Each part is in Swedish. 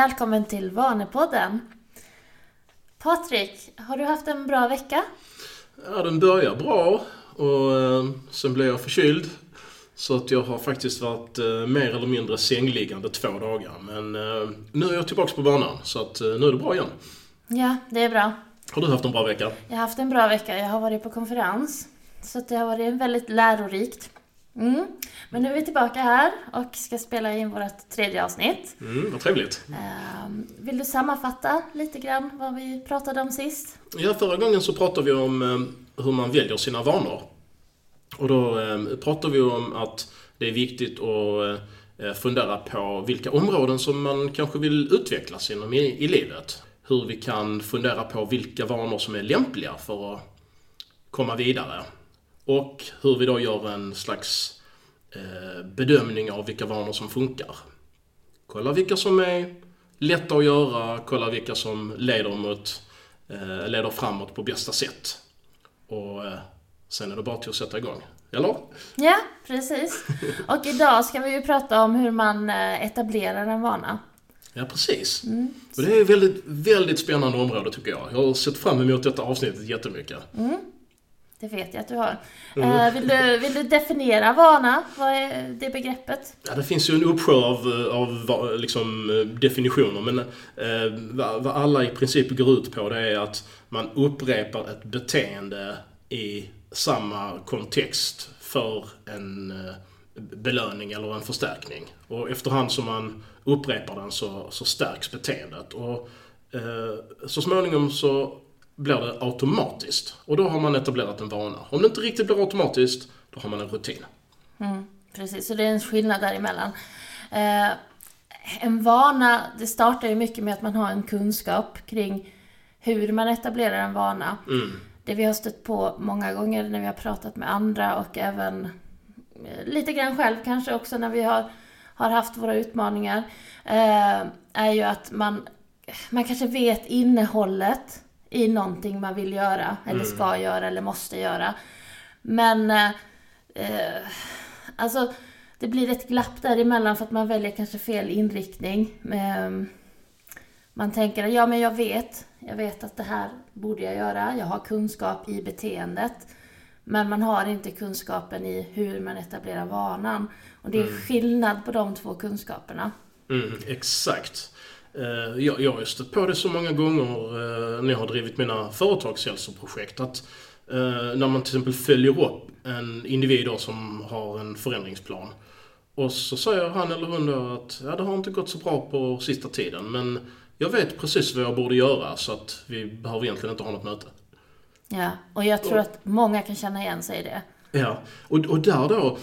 Välkommen till Vanepodden. Patrik, har du haft en bra vecka? Ja, den börjar bra och eh, sen blev jag förkyld. Så att jag har faktiskt varit eh, mer eller mindre sängliggande två dagar. Men eh, nu är jag tillbaka på banan så att nu är det bra igen. Ja, det är bra. Har du haft en bra vecka? Jag har haft en bra vecka. Jag har varit på konferens. Så att det har varit väldigt lärorikt. Mm. Men nu är vi tillbaka här och ska spela in vårt tredje avsnitt. Mm, vad trevligt. Ehm, Vill du sammanfatta lite grann vad vi pratade om sist? Ja, förra gången så pratade vi om eh, hur man väljer sina vanor. Och då eh, pratade vi om att det är viktigt att eh, fundera på vilka områden som man kanske vill utvecklas inom i, i livet. Hur vi kan fundera på vilka vanor som är lämpliga för att komma vidare. Och hur vi då gör en slags eh, bedömning av vilka vanor som funkar. Kolla vilka som är lätta att göra, kolla vilka som leder, mot, eh, leder framåt på bästa sätt. Och eh, sen är det bara till att sätta igång. Eller? Ja, precis. Och idag ska vi ju prata om hur man etablerar en vana. Ja, precis. Och det är ett väldigt, väldigt spännande område tycker jag. Jag har sett fram emot detta avsnittet jättemycket. Det vet jag att du har. Eh, vill, du, vill du definiera vana? Vad är det begreppet? Ja, det finns ju en uppsjö av, av va- liksom, eh, definitioner men eh, vad, alla i princip går ut på det är att man upprepar ett beteende i samma kontext för en eh, belöning eller en förstärkning. Och efterhand som man upprepar den så, så stärks beteendet. Och eh, så småningom så blir det automatiskt. Och då har man etablerat en vana. Om det inte riktigt blir automatiskt, då har man en rutin. Precis, så det är en skillnad däremellan. Eh, en vana, det startar ju mycket med att man har en kunskap kring hur man etablerar en vana. Det vi har stött på många gånger när vi har pratat med andra och även eh, lite grann själv kanske också när vi har, har haft våra utmaningar. Eh, är ju att man, man kanske vet innehållet i någonting man vill göra, eller ska göra, eller måste göra. Men eh, eh, Alltså, det blir ett glapp däremellan för att man väljer kanske fel inriktning. Ehm, Man tänker, ja men jag vet, jag vet att det här borde jag göra, jag har kunskap i beteendet. Men man har inte kunskapen i hur man etablerar vanan. Och det är skillnad på de två kunskaperna. Mm, exakt. Eh, Jag, jag har ju stött på det så många gånger eh, när jag har drivit mina företagshälsoprojekt att eh, när man till exempel följer upp en individ som har en förändringsplan och så säger han eller hon då att ja, det har inte gått så bra på sista tiden men jag vet precis vad jag borde göra så att vi behöver egentligen inte ha något möte. Ja, och jag tror att många kan känna igen sig i det. Ja, och, och där då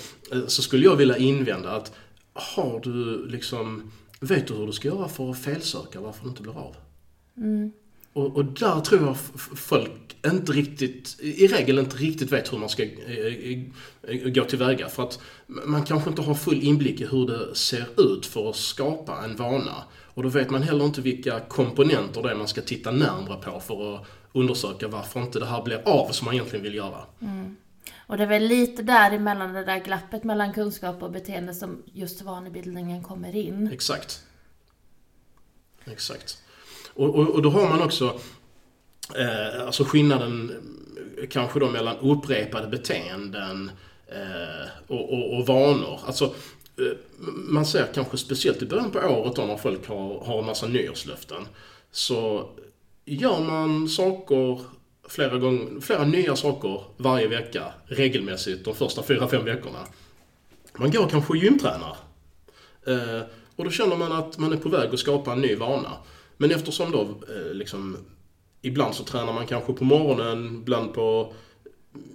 så skulle jag vilja invända att har du liksom, vet du hur du ska göra för att felsöka varför det inte blir av? Och, och där tror jag folk inte riktigt, i regel inte riktigt vet hur man ska eh, eh, gå tillväga. För att man kanske inte har full inblick i hur det ser ut för att skapa en vana. Och då vet man heller inte vilka komponenter det är man ska titta närmare på för att undersöka varför inte det här blir av som man egentligen vill göra. Och det är väl lite däremellan det där glappet mellan kunskap och beteende som just vanebildningen kommer in. Exakt. Exakt. Och, och, och då har man också eh, alltså skillnaden kanske då mellan upprepade beteenden eh, och, och, och vanor. Alltså, eh, man ser kanske speciellt i början på året då när folk har, har en massa nyårslöften. Så gör man saker flera, gånger, flera nya saker varje vecka regelmässigt de första fyra, fem veckorna. Man går kanske och gymtränar. Eh, och då känner man att man är på väg att skapa en ny vana. Men eftersom då eh, liksom Ibland så tränar man kanske på morgonen, ibland på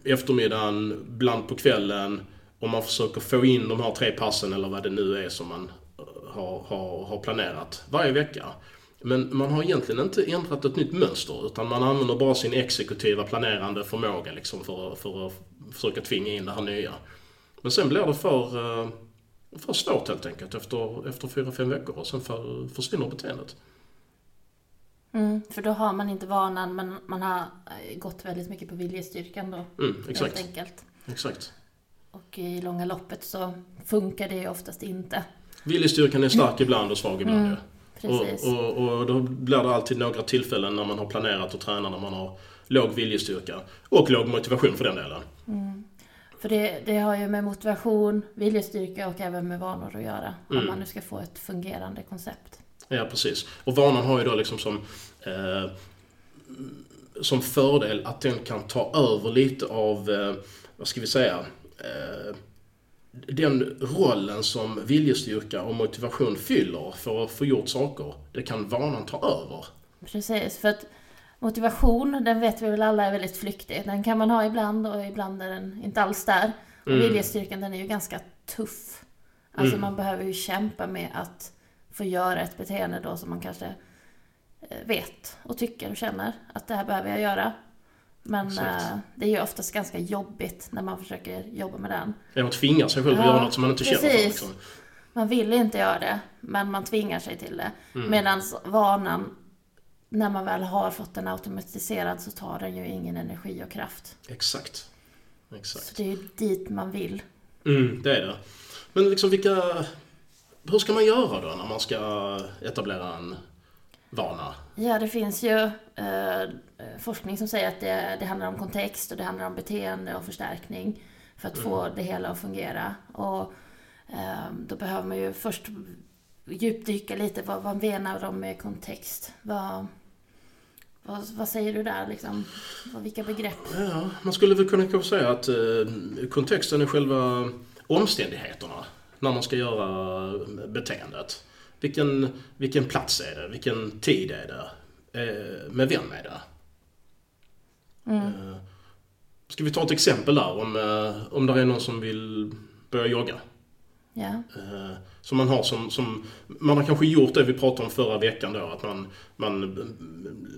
eftermiddagen, ibland på kvällen. Och man försöker få in de här tre passen eller vad det nu är som man eh, har, har, har planerat varje vecka. Men man har egentligen inte ändrat ett nytt mönster utan man använder bara sin exekutiva planerande förmåga liksom för, för att försöka tvinga in det här nya. Men sen blir det för, eh, för svårt helt enkelt efter, efter fyra, fem veckor och sen för, försvinner beteendet. Mm, för då har man inte vanan, men man har eh, gått väldigt mycket på viljestyrkan då. Mm, exakt. Helt enkelt. exakt. Och i långa loppet så funkar det ju oftast inte. Viljestyrkan är stark ibland och svag ibland. Mm. Ja. Precis. Och, och, och då blir det alltid några tillfällen när man har planerat att träna när man har låg viljestyrka. Och låg motivation för den delen. För det, det har ju med motivation, viljestyrka och även med vanor att göra. Om Mm. man nu ska få ett fungerande koncept. Ja, precis. Och vanan har ju då liksom som, eh, som fördel att den kan ta över lite av, eh, vad ska vi säga, eh, den rollen som viljestyrka och motivation fyller för att få gjort saker. Det kan vanan ta över. Precis, för att motivation, den vet vi väl alla är väldigt flyktig. Den kan man ha ibland och ibland är den inte alls där. Och Mm. viljestyrkan den är ju ganska tuff. Alltså Mm. man behöver ju kämpa med att få göra ett beteende då som man kanske eh, vet och tycker och känner att det här behöver jag göra. Men eh, det är ju oftast ganska jobbigt när man försöker jobba med den. Genom att tvinga sig själv att Ja, göra något som man inte känner för. precis. Liksom. Man vill inte göra det, men man tvingar sig till det. Mm. Medan vanan, när man väl har fått den automatiserad så tar den ju ingen energi och kraft. Exakt. Exakt. Så det är ju dit man vill. Mm, det är det. Men liksom vilka... Hur ska man göra då när man ska etablera en vana? Ja, det finns ju eh, forskning som säger att det, det handlar om kontext och det handlar om beteende och förstärkning för att få det hela att fungera. Och eh, då behöver man ju först djupdyka lite. Vad, vad menar de med kontext? Vad, vad, vad säger du där liksom? Vilka begrepp? Ja, man skulle väl kunna säga att eh, kontexten är själva omständigheterna när man ska göra beteendet. Vilken, vilken plats är det? Vilken tid är det? Eh, med vem är det? Mm. Eh, ska vi ta ett exempel där om, eh, om det är någon som vill börja jogga? Ja. Eh, Som man har som, som, man har kanske gjort det vi pratade om förra veckan då, att man, man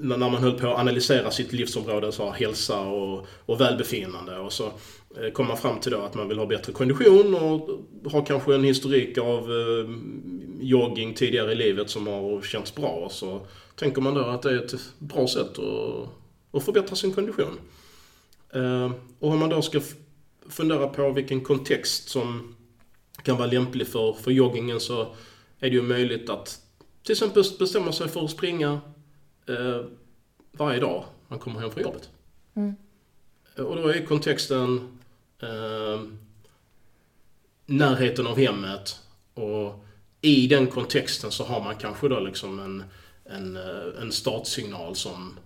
när när man höll på att analysera sitt livsområde, så här, hälsa och, och välbefinnande och så eh, kom man fram till då att man vill ha bättre kondition och har kanske en historik av eh, jogging tidigare i livet som har känts bra. Så tänker man då att det är ett bra sätt att, att förbättra sin kondition. Eh, Och om man då ska fundera på vilken kontext som kan vara lämplig för, för joggingen så är det ju möjligt att till exempel bestämma sig för att springa varje dag man kommer hem från jobbet. Mm. Och då är kontexten eh, närheten av hemmet och i den kontexten så har man kanske då liksom en, en, eh, en startsignal som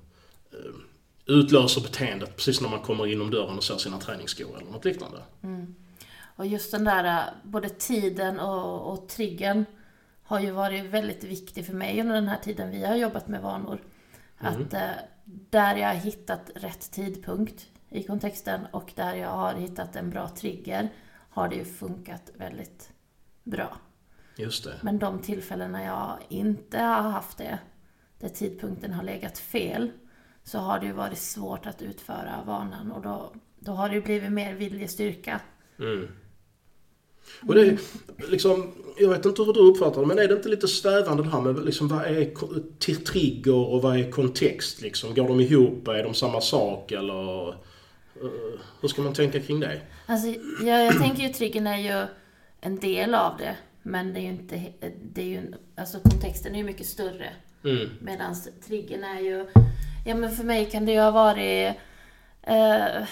eh, utlöser beteendet precis när man kommer inom dörren och ser sina träningsskor eller något liknande. Och just den där, eh, både tiden och, och triggern har ju varit väldigt viktig för mig under den här tiden vi har jobbat med vanor. Att eh, där jag har hittat rätt tidpunkt i kontexten och där jag har hittat en bra trigger har det ju funkat väldigt bra. Just det. Men de tillfällena jag inte har haft det, där tidpunkten har legat fel, så har det ju varit svårt att utföra vanan och då, då har det ju blivit mer viljestyrka. Mm. Och det är liksom, jag vet inte hur du uppfattar det, men är det inte lite svävande det här med liksom, vad är trigger och vad är kontext liksom? Går de ihop? Är de samma sak eller? Eh, hur ska man tänka kring det? Alltså, jag, jag tänker ju triggern är ju en del av det, men det är ju inte, he- det är ju, alltså kontexten är ju mycket större. Mm. Medan triggern är ju, ja men för mig kan det ju ha varit eh,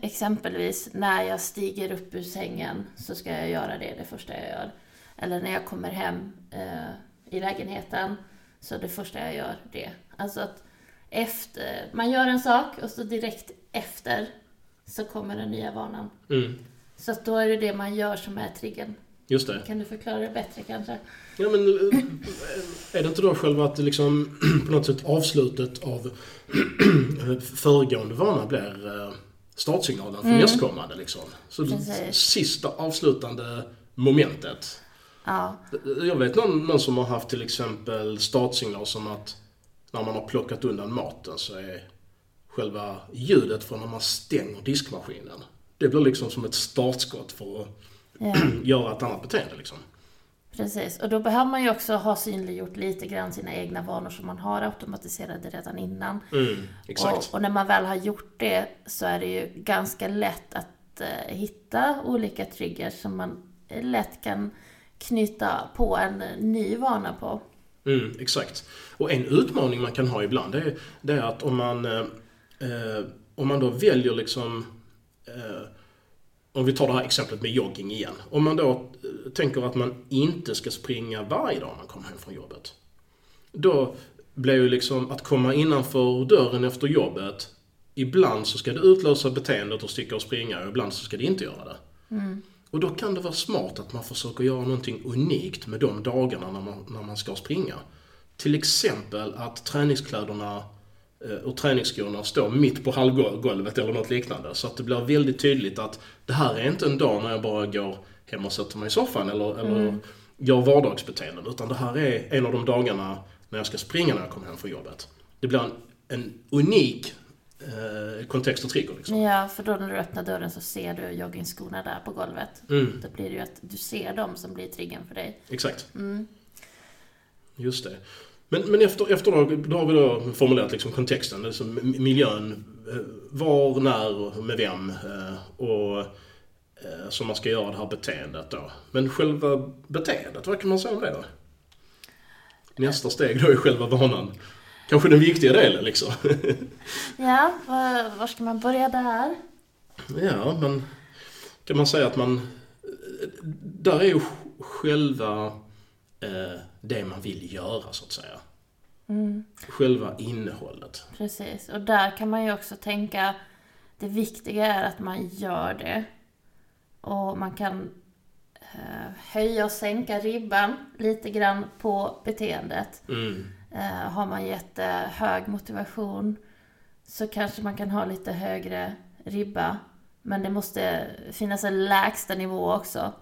exempelvis när jag stiger upp ur sängen så ska jag göra det det första jag gör. Eller när jag kommer hem eh, i lägenheten så det första jag gör det. Alltså att efter, man gör en sak och så direkt efter så kommer den nya vanan. Mm. Så att då är det det man gör som är triggern. Just det. Kan du förklara det bättre kanske? Ja, men eh, är det inte då själva att liksom på något sätt avslutet av föregående vana blir eh, startsignalen för Mm. nästkommande liksom? Så Precis. sista avslutande momentet. Ja. Jag vet någon, någon som har haft till exempel startsignal som att när man har plockat undan maten så är själva ljudet från när man stänger diskmaskinen. Det blir liksom som ett startskott för att ja. göra ett annat beteende liksom. Precis, och då behöver man ju också ha synliggjort lite grann sina egna vanor som man har automatiserade redan innan. Mm, exakt. Och, och när man väl har gjort det så är det ju ganska lätt att eh, hitta olika triggers som man lätt kan knyta på en ny vana på. Mm, exakt. Och en utmaning man kan ha ibland det är, det är att om man, eh, om man då väljer liksom eh, om vi tar det här exemplet med jogging igen. Om man då eh, tänker att man inte ska springa varje dag man kommer hem från jobbet. Då blir ju liksom att komma innanför dörren efter jobbet. Ibland så ska det utlösa beteendet att sticka och springa och ibland så ska det inte göra det. Och då kan det vara smart att man försöker göra någonting unikt med de dagarna när man, när man ska springa. Till exempel att träningskläderna och träningsskorna står mitt på hallgolvet eller något liknande. Så att det blir väldigt tydligt att det här är inte en dag när jag bara går hem och sätter mig i soffan eller, eller gör vardagsbeteenden. Utan det här är en av de dagarna när jag ska springa när jag kommer hem från jobbet. Det blir en, en unik eh, kontext och trigger liksom. Ja, för då när du öppnar dörren så ser du joggingskorna där på golvet. Mm. Då blir det ju att du ser dem som blir triggern för dig. Exakt. Mm. Just det. Men, men efter, efter då, då har vi då formulerat liksom kontexten, liksom miljön. eh, Var, när och med vem. eh, Och eh, som man ska göra det här beteendet då. Men själva beteendet, vad kan man säga om det då? Nästa steg då är själva vanan. Kanske den viktiga delen liksom. Ja, var, var ska man börja där? Ja, men kan man säga att man... Där är ju själva eh, det man vill göra så att säga. Själva innehållet. Precis, och där kan man ju också tänka det viktiga är att man gör det. Och man kan eh, höja och sänka ribban lite grann på beteendet. Mm. Eh, har man jättehög motivation så kanske man kan ha lite högre ribba. Men det måste finnas en lägsta nivå också.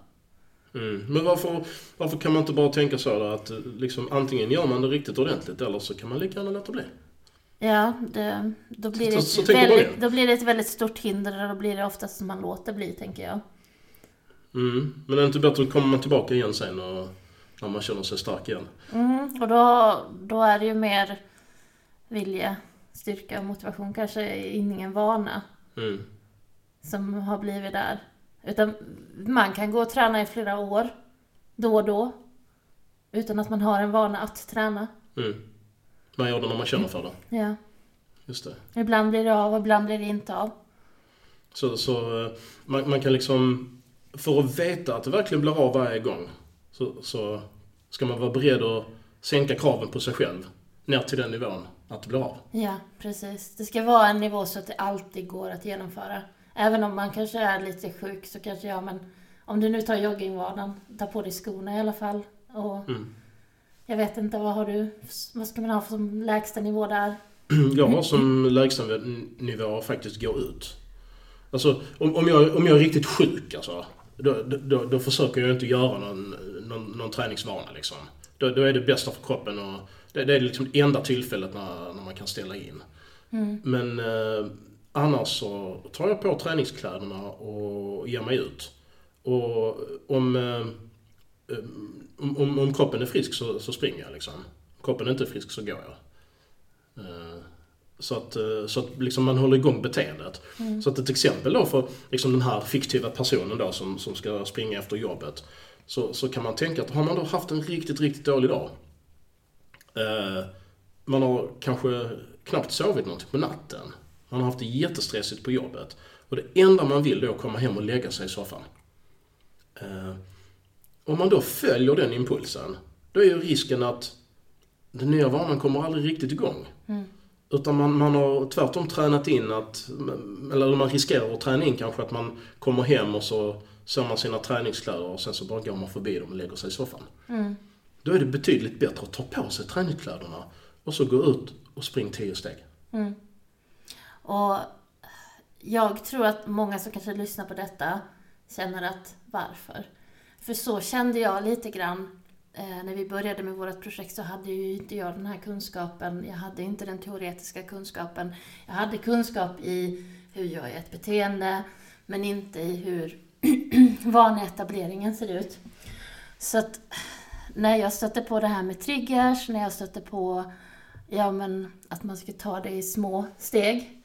Mm. Men varför, varför kan man inte bara tänka så då att eh, liksom, antingen gör man det riktigt ordentligt eller så kan man lika gärna låta bli? Ja, det, då, blir det Så- så väldigt, då blir det ett väldigt stort hinder och då blir det oftast som man låter bli, tänker jag. Mm. Men är det inte bättre att komma tillbaka igen sen och, när man känner sig stark igen? Mm, och då, då är det ju mer vilja, styrka och motivation, kanske ingen vana Mm. som har blivit där. Utan man kan gå och träna i flera år, då och då, utan att man har en vana att träna. Mm. Man gör det när man känner för det. Ja. Just det. Ibland blir det av och ibland blir det inte av. Så, så eh, man, man kan liksom, för att veta att det verkligen blir av varje gång, så, så ska man vara beredd att sänka kraven på sig själv ner till den nivån att det blir av. Ja, precis. Det ska vara en nivå så att det alltid går att genomföra. Även om man kanske är lite sjuk så kanske, ja men om du nu tar joggingvanan, ta på dig skorna i alla fall. Och Mm. jag vet inte, vad har du, vad ska man ha som lägsta nivå där? Jag har som lägsta nivå faktiskt gå ut. Alltså, om, om, jag, om jag är riktigt sjuk alltså, då, då, då försöker jag inte göra någon, någon, någon träningsvana liksom. Då, då är det bästa för kroppen och det, det är liksom det enda tillfället när, när man kan ställa in. Men eh, annars så tar jag på träningskläderna och ger mig ut. Och om, eh, om, om, om kroppen är frisk så, så springer jag liksom. Om kroppen inte är frisk så går jag. Eh, Så att, eh, så att liksom man håller igång beteendet. Så att ett exempel då för liksom den här fiktiva personen då som, som ska springa efter jobbet. Så, så kan man tänka att har man då haft en riktigt, riktigt dålig dag. Eh, man har kanske knappt sovit någonting på natten. Man har haft det jättestressigt på jobbet. Och det enda man vill då är att komma hem och lägga sig i soffan. Eh, om man då följer den impulsen, då är ju risken att den nya vanan kommer aldrig riktigt igång. Utan man, man har tvärtom tränat in att, eller man riskerar att träna in kanske att man kommer hem och så ser man sina träningskläder och sen så bara går man förbi dem och lägger sig i soffan. Då är det betydligt bättre att ta på sig träningskläderna och så gå ut och springa tio steg. Och jag tror att många som kanske lyssnar på detta känner att varför? För så kände jag lite grann eh, när vi började med vårt projekt så hade ju inte jag den här kunskapen. Jag hade inte den teoretiska kunskapen. Jag hade kunskap i hur gör jag ett beteende men inte i hur vaneetableringen ser ut. Så att när jag stötte på det här med triggers, när jag stötte på ja, men att man ska ta det i små steg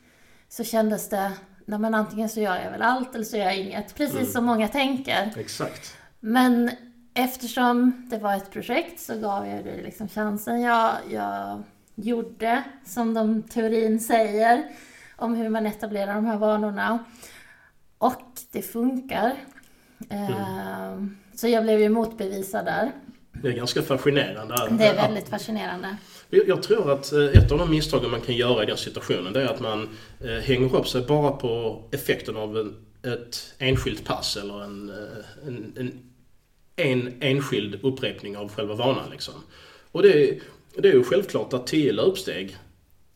så kändes det, nej men antingen så gör jag väl allt eller så gör jag inget. Precis som många tänker. Exakt. Men eftersom det var ett projekt så gav jag det liksom chansen. Jag, jag gjorde som de teorin säger om hur man etablerar de här vanorna. Och det funkar. Mm. Så jag blev ju motbevisad där. Det är ganska fascinerande. Det är väldigt fascinerande. Jag tror att eh, ett av de misstagen man kan göra i den situationen det är att man eh, hänger upp sig bara på effekten av en, ett enskilt pass eller en, eh, en, en, en enskild upprepning av själva vanan. Liksom. Och det, det är ju självklart att 10 löpsteg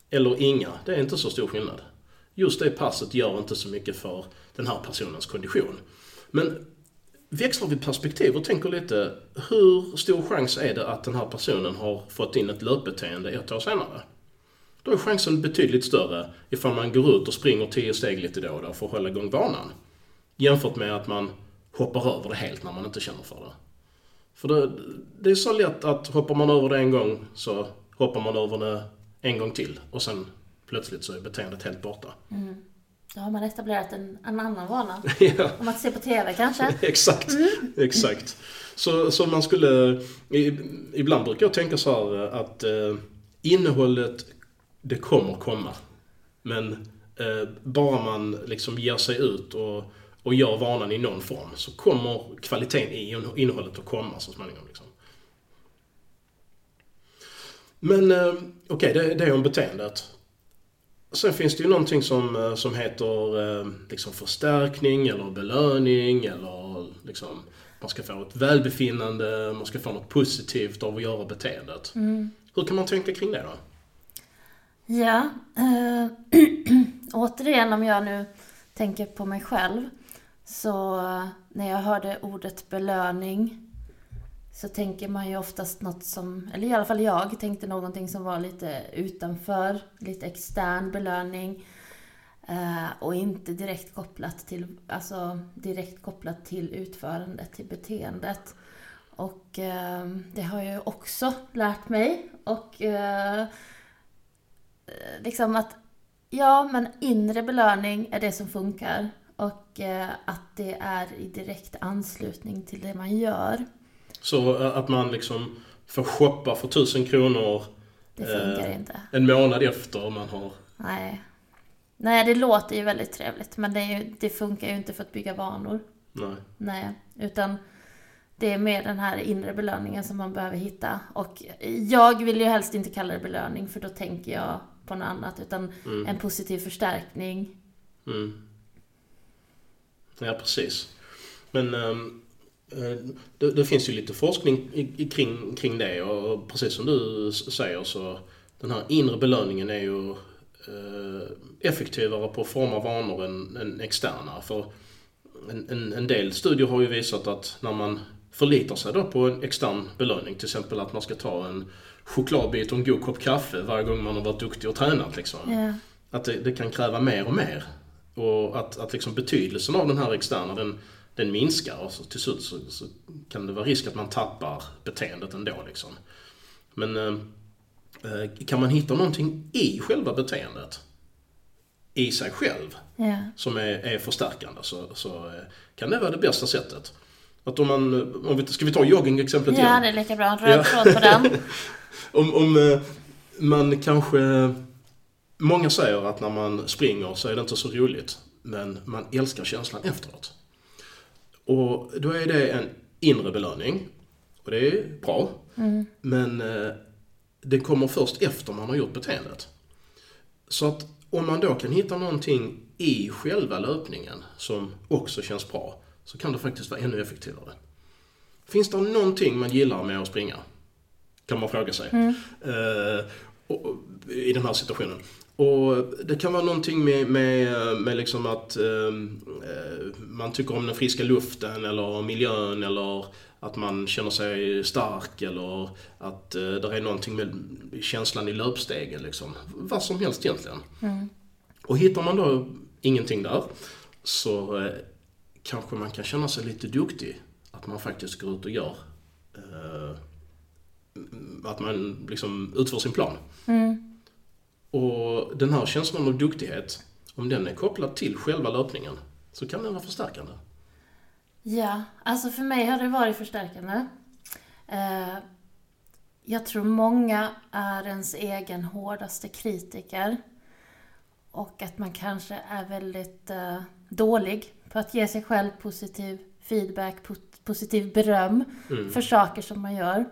eller inga, det är inte så stor skillnad. Just det passet gör inte så mycket för den här personens kondition. Men växlar vi perspektiv och tänker lite, hur stor chans är det att den här personen har fått in ett löpbeteende ett år senare? Då är chansen betydligt större ifall man går ut och springer tio steg lite då och då för att hålla igång banan, Jämfört med att man hoppar över det helt när man inte känner för det. För det, det är så lätt att hoppar man över det en gång så hoppar man över det en gång till och sen plötsligt så är beteendet helt borta. Mm. Då har man etablerat en, en annan vana. ja. Om att se på TV kanske? exakt, mm. exakt. Så, så man skulle... Ibland brukar jag tänka så här att eh, innehållet, det kommer komma. Men eh, bara man liksom ger sig ut och, och gör vanan i någon form så kommer kvaliteten i innehållet att komma så småningom. Liksom. Men eh, okej, okay, det, det är om beteendet. Sen finns det ju någonting som, eh, som heter eh, liksom förstärkning eller belöning eller liksom man ska få ett välbefinnande, man ska få något positivt av att göra beteendet. Mm. Hur kan man tänka kring det då? Ja, äh, återigen om jag nu tänker på mig själv. Så när jag hörde ordet belöning så tänker man ju oftast något som, eller i alla fall jag tänkte någonting som var lite utanför, lite extern belöning. Eh, och inte direkt kopplat till, alltså direkt kopplat till utförandet, till beteendet. Och eh, det har jag ju också lärt mig. Och eh, liksom att, ja men inre belöning är det som funkar. Och eh, att det är i direkt anslutning till det man gör. Så eh, att man liksom får shoppa för tusen kronor det funkar eh, inte. en månad efter man har... Nej. Nej, det låter ju väldigt trevligt men det, ju, det, funkar ju inte för att bygga vanor. Nej. Nej, utan det är mer den här inre belöningen som man behöver hitta. Och jag vill ju helst inte kalla det belöning för då tänker jag på något annat. Utan mm. en positiv förstärkning. Mm. Ja, precis. Men um, det, det, finns ju lite forskning kring, kring det och precis som du säger så den här inre belöningen är ju eh, effektivare på att forma vanor än, än externa. För en, en, en, del studier har ju visat att när man förlitar sig då på en extern belöning, till exempel att man ska ta en chokladbit och en god kopp kaffe varje gång man har varit duktig och tränat. Liksom. Yeah. Att det, det, kan kräva mer och mer. Och att, att liksom betydelsen av den här externa, den, den minskar och så till slut så, så, kan det vara risk att man tappar beteendet ändå. Liksom. Men eh, eh, kan man hitta någonting i själva beteendet, i sig själv, yeah. som är, är förstärkande så, så eh, kan det vara det bästa sättet. Att om man, om vi, ska vi ta jogging-exemplet igen? Ja, det är lika bra. Röd tråd på den. om, om eh, man kanske... Många säger att när man springer så är det inte så roligt. Men man älskar känslan efteråt. Och då är det en inre belöning. Och det är bra. Mm. Men eh, det kommer först efter man har gjort beteendet. Så att om man då kan hitta någonting i själva löpningen som också känns bra, så kan det faktiskt vara ännu effektivare. Finns det någonting man gillar med att springa? Kan man fråga sig. Mm. Eh, och, I den här situationen. Och det kan vara någonting med, med, med liksom att ehm, eh, man tycker om den friska luften eller miljön eller att man känner sig stark eller att eh, det är någonting med känslan i löpstegen liksom. Vad som helst egentligen. Mm. Och hittar man då ingenting där så eh, kanske man kan känna sig lite duktig. Att man faktiskt går ut och gör eh, att man liksom utför sin plan. Mm. Och den här känslan av duktighet, om den är kopplad till själva löpningen, så kan den vara förstärkande. Ja, alltså för mig har det varit förstärkande. Eh, jag tror många är ens egen hårdaste kritiker. Och att man kanske är väldigt eh, dålig på att ge sig själv positiv feedback, positiv beröm mm. för saker som man gör.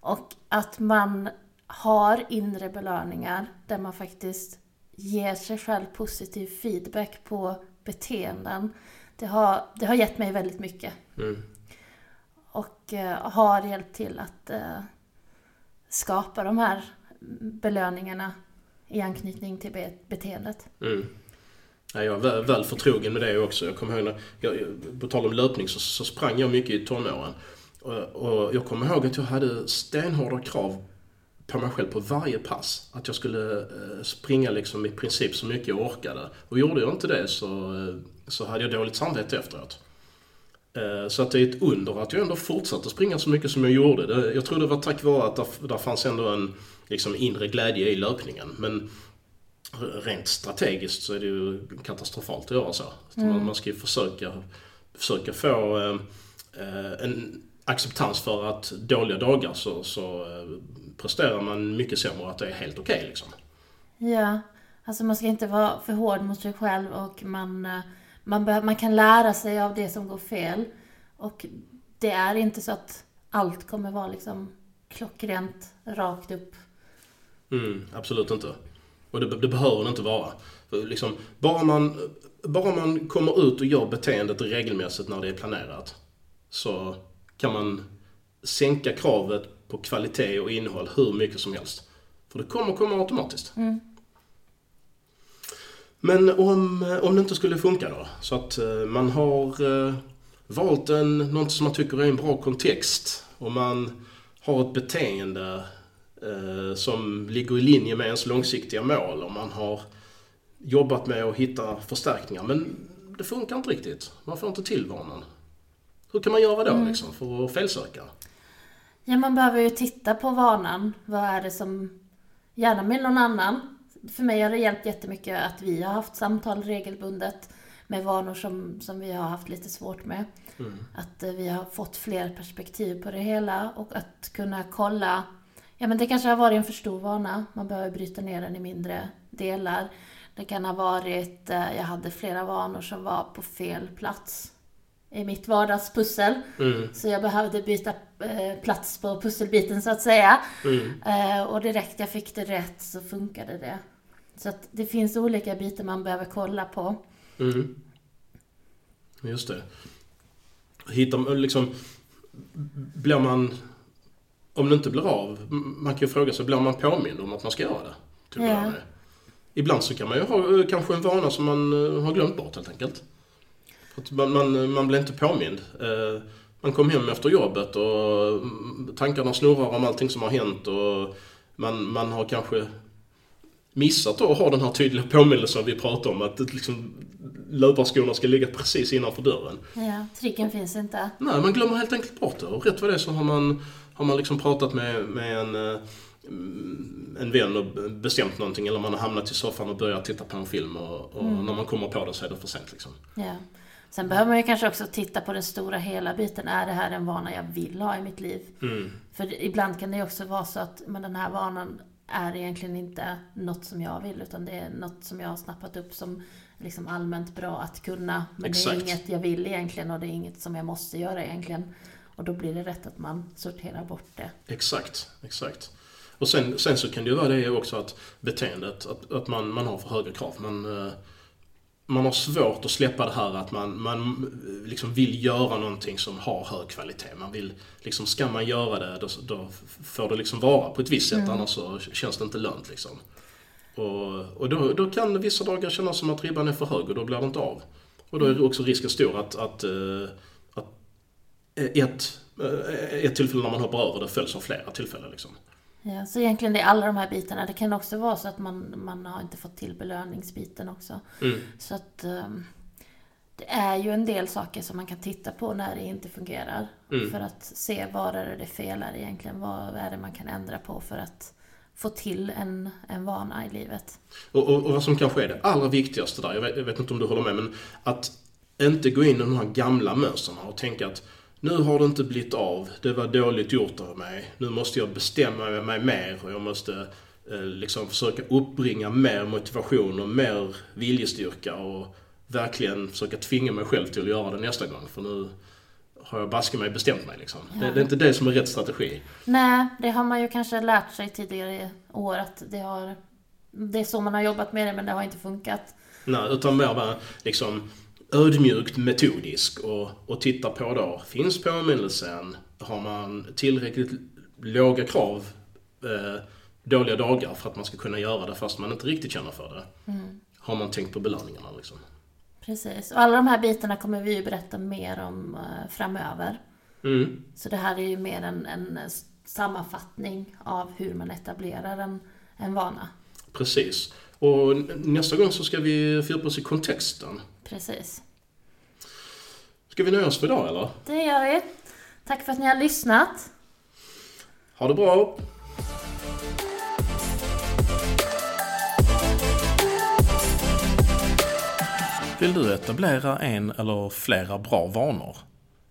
Och att man har inre belöningar där man faktiskt ger sig själv positiv feedback på beteenden. Det har, det har gett mig väldigt mycket. Mm. Och uh, har hjälpt till att uh, skapa de här belöningarna i anknytning till be beteendet. Mm. Ja, jag är väl, väl förtrogen med det också. Jag kommer ihåg när, jag, på tal om löpning så, så sprang jag mycket i tonåren. Och, och jag kommer ihåg att jag hade stenhårda krav på mig själv på varje pass. Att jag skulle eh, springa liksom i princip så mycket jag orkade. Och gjorde jag inte det så, eh, så hade jag dåligt samvete efteråt. Eh, så att det är ett under att jag ändå fortsatte springa så mycket som jag gjorde. Jag tror det var tack vare att där fanns ändå en liksom, inre glädje i löpningen. Men rent strategiskt så är det ju katastrofalt att göra så. Mm. Man ska ju försöka, försöka få en acceptans för att dåliga dagar så, så presterar man mycket sämre att det är helt okej okay, liksom. Ja, alltså man ska inte vara för hård mot sig själv och man, eh, man, bör, man kan lära sig av det som går fel. Och det är inte så att allt kommer vara liksom klockrent, rakt upp. Mm, absolut inte. Och det, det behöver det inte vara. För liksom, bara, man, bara man kommer ut och gör beteendet regelmässigt när det är planerat så kan man sänka kravet på kvalitet och innehåll hur mycket som helst. För det kommer komma automatiskt. Mm. Men om, om det inte skulle funka då? Så att uh, man har uh, valt en, något som man tycker är en bra kontext och man har ett beteende uh, som ligger i linje med ens långsiktiga mål och man har jobbat med att hitta förstärkningar. Men det funkar inte riktigt. Man får inte till vanan. Hur kan man göra då mm. liksom, för att felsöka? Ja, man behöver ju titta på vanan. Vad är det som... Gärna med någon annan. För mig har det hjälpt jättemycket att vi har haft samtal regelbundet med vanor som, som vi har haft lite svårt med. Mm. Att eh, vi har fått fler perspektiv på det hela och att kunna kolla Ja men det kanske har varit en för stor vana. Man behöver bryta ner den i mindre delar. Det kan ha varit, eh, jag hade flera vanor som var på fel plats i mitt vardagspussel. Mm. Så jag behövde byta eh, plats på pusselbiten så att säga. Mm. Eh, och direkt jag fick det rätt så funkade det. Så att det finns olika bitar man behöver kolla på. Mm. Just det. Hittar liksom... Blir man... Om det inte blir av, man kan ju fråga sig, blir man påmind om att man ska göra det? Till ja. Ibland så kan man ju ha eh, kanske en vana som man har glömt bort helt enkelt. Man, man, man blir inte påmind. Eh, man kom hem efter jobbet och tankarna snurrar om allting som har hänt och man, man har kanske missat att ha den här tydliga påminnelsen vi pratade om. Att liksom, löparskorna ska ligga precis innanför dörren. Ja, tricken finns inte. Nej, man glömmer helt enkelt bort det. Och rätt vad det är så har man, har man liksom pratat med, med en, eh, en vän och bestämt någonting. Eller man har hamnat i soffan och börjat titta på en film och, och mm. när man kommer på det så är det för sent. Liksom. Ja. Sen behöver man ju kanske också titta på den stora hela biten. Är det här en vana jag vill ha i mitt liv? Mm. För ibland kan det ju också vara så att men den här vanan är egentligen inte något som jag vill utan det är något som jag har snappat upp som liksom allmänt bra att kunna. Men Exakt. det är inget jag vill egentligen och det är inget som jag måste göra egentligen. Och då blir det rätt att man sorterar bort det. Exakt, exakt. Och sen, sen så kan det ju vara det också att beteendet, att, att man, man har för höga krav. Man, eh, man har svårt att släppa det här att man, man liksom vill göra någonting som har hög kvalitet. Man vill, liksom, ska man göra det då, då får det liksom vara på ett visst sätt, mm. annars så känns det inte lönt liksom. Och, och då, då kan vissa dagar kännas som att ribban är för hög och då blir det inte av. Och då är mm. också risken stor att, att, eh, att ett, eh, ett tillfälle när man hoppar över det följs av flera tillfällen. Liksom. Ja, så egentligen det är alla de här bitarna. Det kan också vara så att man, man har inte fått till belöningsbiten också. Mm. Så att um, det är ju en del saker som man kan titta på när det inte fungerar. Mm. För att se var är det felar egentligen. Vad är det man kan ändra på för att få till en, en vana i livet. Och, och, och vad som kanske är det allra viktigaste där, jag vet, jag vet inte om du håller med, men att inte gå in i de här gamla mönstren och tänka att nu har det inte blivit av, det var dåligt gjort av mig, nu måste jag bestämma mig mer och jag måste eh, liksom försöka uppbringa mer motivation och mer viljestyrka och verkligen försöka tvinga mig själv till att göra det nästa gång. För nu har jag baske mig bestämt mig liksom. Ja. Det, det är inte det som är rätt strategi. Nej, det har man ju kanske lärt sig tidigare år att det har... Det är så man har jobbat med det men det har inte funkat. Nej, utan mer vara liksom ödmjukt metodisk och, och titta på då, finns påminnelsen? Har man tillräckligt låga krav eh, dåliga dagar för att man ska kunna göra det fast man inte riktigt känner för det? Har man tänkt på belöningarna liksom? Precis. Och alla de här bitarna kommer vi ju berätta mer om eh, framöver. Mm. Så det här är ju mer en, en sammanfattning av hur man etablerar en, en vana. Precis. Och nästa gång så ska vi fördjupa oss i kontexten. Precis. Ska vi nöja oss för idag eller? Det gör vi. Tack för att ni har lyssnat. Ha det bra! Vill du etablera en eller flera bra vanor?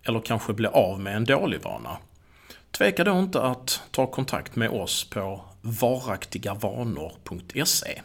Eller kanske bli av med en dålig vana? Tveka då inte att ta kontakt med oss på varaktigavanor.se